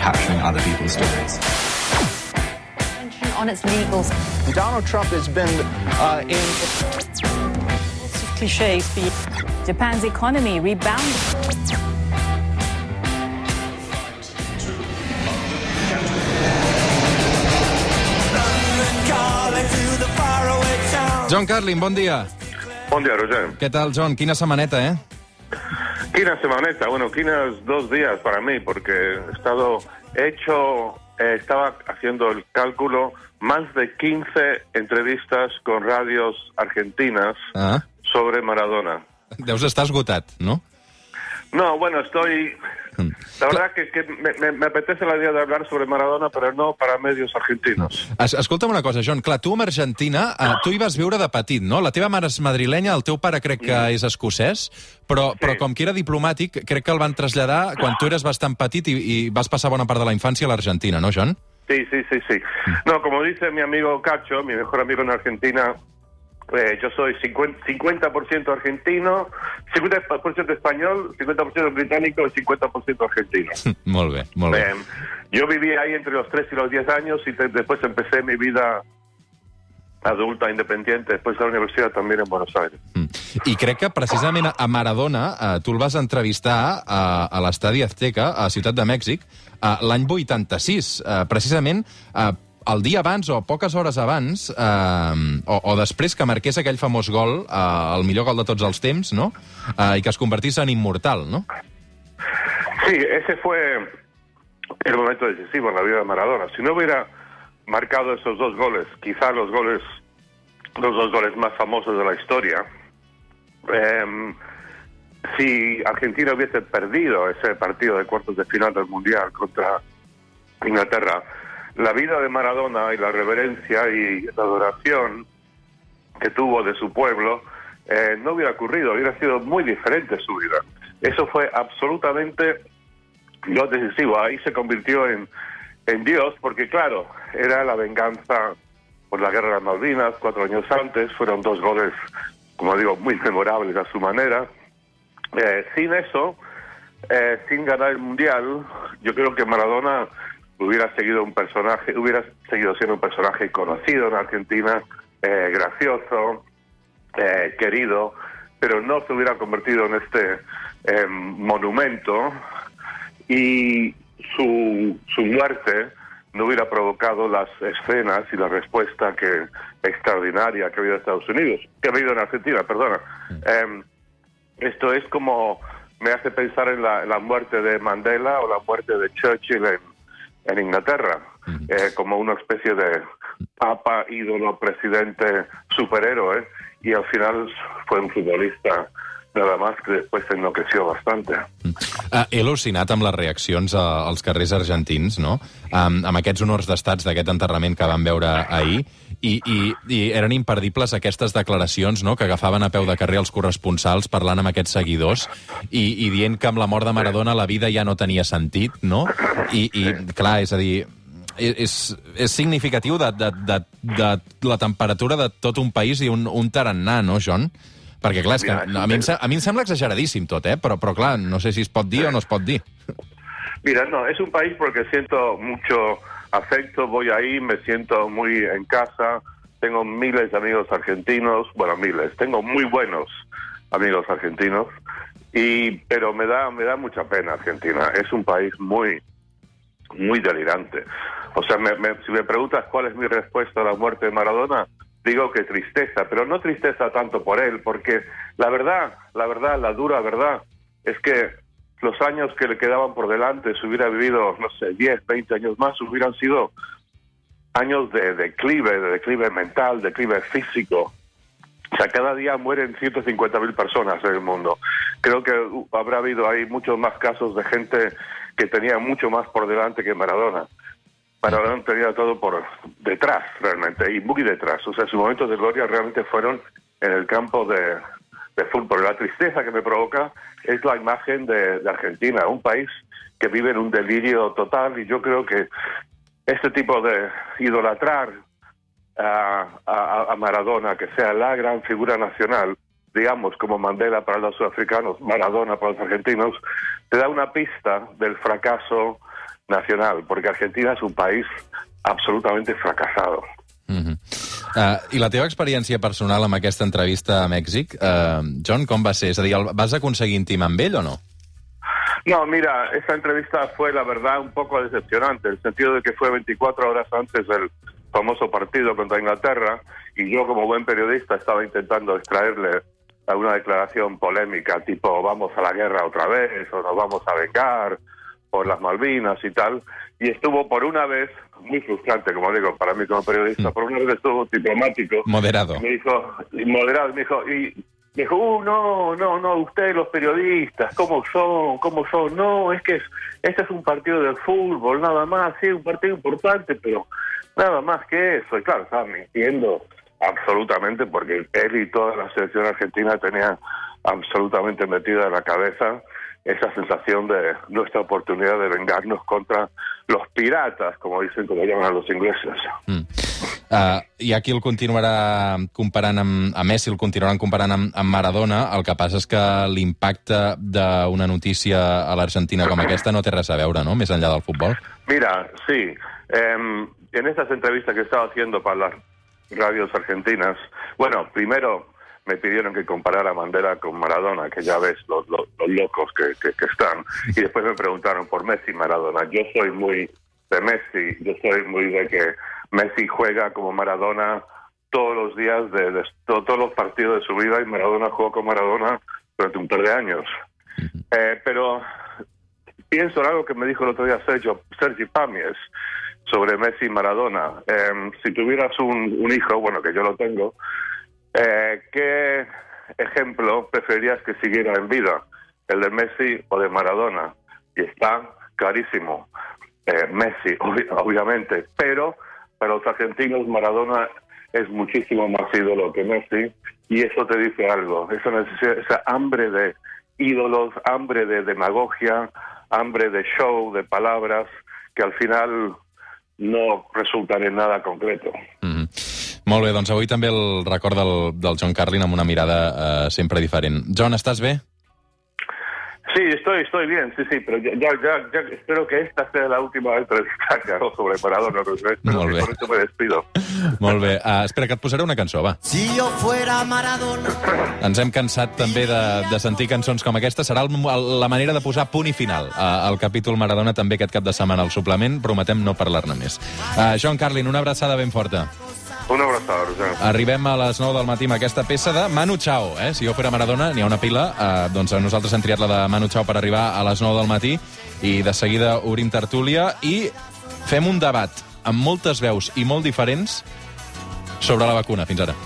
capturing other people's stories. on its legals. Donald Trump has been uh, in. Cliches. Japan's economy rebounded. John Carlin, bon dia. Buen día, Roger. Què tal, John? Quina setmaneta, eh? Quina semaneta, bueno, quinas dos días para mí, porque he estado hecho, eh, estaba haciendo el cálculo, más de 15 entrevistas con radios argentinas Ah, sobre Maradona. deus estar esgotat, no? No, bueno, estoy... La verdad que, que me, me- me apetece la idea de hablar sobre Maradona, pero no para medios argentinos. Es, escolta'm una cosa, John. Clar, tu amb Argentina, eh, tu hi vas viure de petit, no? La teva mare és madrilenya, el teu pare crec que és escocès, però, però com que era diplomàtic, crec que el van traslladar quan tu eres bastant petit i, i vas passar bona part de la infància a l'Argentina, no, John? Sí, sí, sí, sí. No, como dice mi amigo Cacho, mi mejor amigo en Argentina, eh, yo soy 50%, 50% argentino, 50% español, 50% británico y 50% argentino. molt bé, molt bé. Eh, yo viví ahí entre los 3 y los 10 años y después empecé mi vida adulta, independiente, después de la universidad también en Buenos Aires. Mm. I crec que precisament a Maradona eh, tu el vas entrevistar a, a l'estadi Azteca, a Ciutat de Mèxic, eh, l'any 86. Eh, precisament eh, el dia abans o poques hores abans, eh, o, o després que marqués aquell famós gol, eh, el millor gol de tots els temps, no? Eh, I que es convertís en immortal, no? Sí, ese fue el momento decisivo en la vida de Maradona. Si no hubiera marcado esos dos goles, quizá los goles, los dos goles más famosos de la historia, em, si Argentina hubiese perdido ese partido de cuartos de final del Mundial contra Inglaterra, la vida de Maradona y la reverencia y la adoración que tuvo de su pueblo eh, no hubiera ocurrido, hubiera sido muy diferente su vida. Eso fue absolutamente lo decisivo. Ahí se convirtió en, en Dios, porque claro, era la venganza por la guerra de las Malvinas, cuatro años antes, fueron dos goles, como digo, muy memorables a su manera. Eh, sin eso, eh, sin ganar el mundial, yo creo que Maradona hubiera seguido un personaje, hubiera seguido siendo un personaje conocido en Argentina, eh, gracioso, eh, querido, pero no se hubiera convertido en este eh, monumento y su, su muerte no hubiera provocado las escenas y la respuesta que extraordinaria que ha habido en Estados Unidos, que ha habido en Argentina, perdona. Em, esto es como me hace pensar en la, en la muerte de Mandela o la muerte de Churchill en, en Inglaterra, eh, como una especie de papa, ídolo, presidente, superhéroe, y al final fue un futbolista nada más que después se enloqueció bastante. Uh, he al·lucinat amb les reaccions a, als carrers argentins, no? Um, amb aquests honors d'estats d'aquest enterrament que vam veure ahir, i, i, i eren imperdibles aquestes declaracions no? que agafaven a peu de carrer els corresponsals parlant amb aquests seguidors i, i dient que amb la mort de Maradona la vida ja no tenia sentit, no? I, i clar, és a dir, és, és significatiu de, de, de, de la temperatura de tot un país i un, un tarannà, no, John? Perquè, clar, és que Mira, a mi, em, a mi em sembla exageradíssim tot, eh? Però, però clar, no sé si es pot dir o no es pot dir. Mira, no, es un país porque siento mucho afecto, voy ahí, me siento muy en casa, tengo miles de amigos argentinos, bueno, miles, tengo muy buenos amigos argentinos, y pero me da me da mucha pena Argentina, es un país muy muy delirante. O sea, me- me- si me preguntas cuál es mi respuesta a la muerte de Maradona, digo que tristeza, pero no tristeza tanto por él, porque la verdad, la verdad, la dura verdad, es que los años que le quedaban por delante, si hubiera vivido, no sé, 10, 20 años más, hubieran sido años de declive, de declive mental, declive físico. O sea, cada día mueren 150.000 personas en el mundo. Creo que uh, habrá habido ahí muchos más casos de gente que tenía mucho más por delante que Maradona. Maradona tenía todo por detrás, realmente, y muy detrás. O sea, sus momentos de gloria realmente fueron en el campo de, de fútbol. La tristeza que me provoca es la imagen de, de Argentina, un país que vive en un delirio total, y yo creo que este tipo de idolatrar a, a- a Maradona, que sea la gran figura nacional, digamos, como Mandela para los sudafricanos, Maradona para los argentinos, te da una pista del fracaso nacional, porque Argentina es un país absolutamente fracasado. Uh, I la teva experiència personal amb aquesta entrevista a Mèxic, uh, John, com va ser? És a dir, el, vas aconseguir intimar amb ell o no? No, mira, esa entrevista fue, la verdad, un poco decepcionante, en el sentido de que fue 24 horas antes del famoso partido contra Inglaterra, y yo como buen periodista estaba intentando extraerle alguna declaración polémica, tipo vamos a la guerra otra vez, o nos vamos a vengar por las Malvinas y tal, y estuvo por una vez, muy frustrante, como digo, para mí como periodista, Mm. por una vez estuvo diplomático. Moderado. Me dijo, y moderado, me dijo, y me dijo, uh, no, no, no, ustedes los periodistas, ¿cómo son? ¿Cómo son? No, es que es, este es un partido de fútbol, nada más, sí, un partido importante, pero nada más que eso. Y claro, estaba mintiendo absolutamente porque él y toda la selección argentina tenían absolutamente metida en la cabeza esa sensación de nuestra oportunidad de vengarnos contra los piratas, como dicen, como llaman a los ingleses. Mm. Uh, hi ha qui el continuarà comparant amb, a Messi, el continuaran comparant amb, amb Maradona, el que passa és que l'impacte d'una notícia a l'Argentina com aquesta no té res a veure, no?, més enllà del futbol. Mira, sí, em, en estas entrevistas que estaba haciendo para las radios argentinas, bueno, primero me pidieron que comparara a Mandela con Maradona, que ya ves los, los, los locos que, que, que están, y después me preguntaron por Messi y Maradona. Yo soy muy de Messi, yo soy muy de que Messi juega como Maradona todos los días de, de to- todos los partidos de su vida y Maradona jugó con Maradona durante un par de años. Eh, pero pienso en algo que me dijo el otro día Sergio, Sergi Pamies sobre Messi y Maradona. Eh, si tuvieras un, un hijo, bueno, que yo lo tengo, eh, ¿qué ejemplo preferirías que siguiera en vida? ¿El de Messi o de Maradona? Y está clarísimo. Eh, Messi, obvi- obviamente, pero para los argentinos Maradona es muchísimo más ídolo que Messi y eso te dice algo, esa necesidad, esa hambre de ídolos, hambre de demagogia, hambre de show, de palabras, que al final no resultan en nada concreto. Mm. Molt bé, doncs avui també el record del, del John Carlin amb una mirada eh, sempre diferent. John, estàs bé? Sí, estoy, estoy bien, sí, sí, pero ya, ya, ya, espero que esta sea la última entrevista que hago sobre Maradona. no sé, Espero Molt que bé. con esto me despido. Molt bé. Uh, espera, que et posaré una cançó, va. Si yo fuera Maradona. Ens hem cansat també de, de sentir cançons com aquesta. Serà el, el, la manera de posar punt i final uh, al capítol Maradona també aquest cap de setmana al suplement. Prometem no parlar-ne més. Uh, John Carlin, una abraçada ben forta. Un abrazo, Rosana. Arribem a les 9 del matí amb aquesta peça de Manu Chao. Eh? Si jo fora Maradona, n'hi ha una pila. Eh, doncs nosaltres hem triat la de Manu Chao per arribar a les 9 del matí i de seguida obrim tertúlia i fem un debat amb moltes veus i molt diferents sobre la vacuna. Fins ara.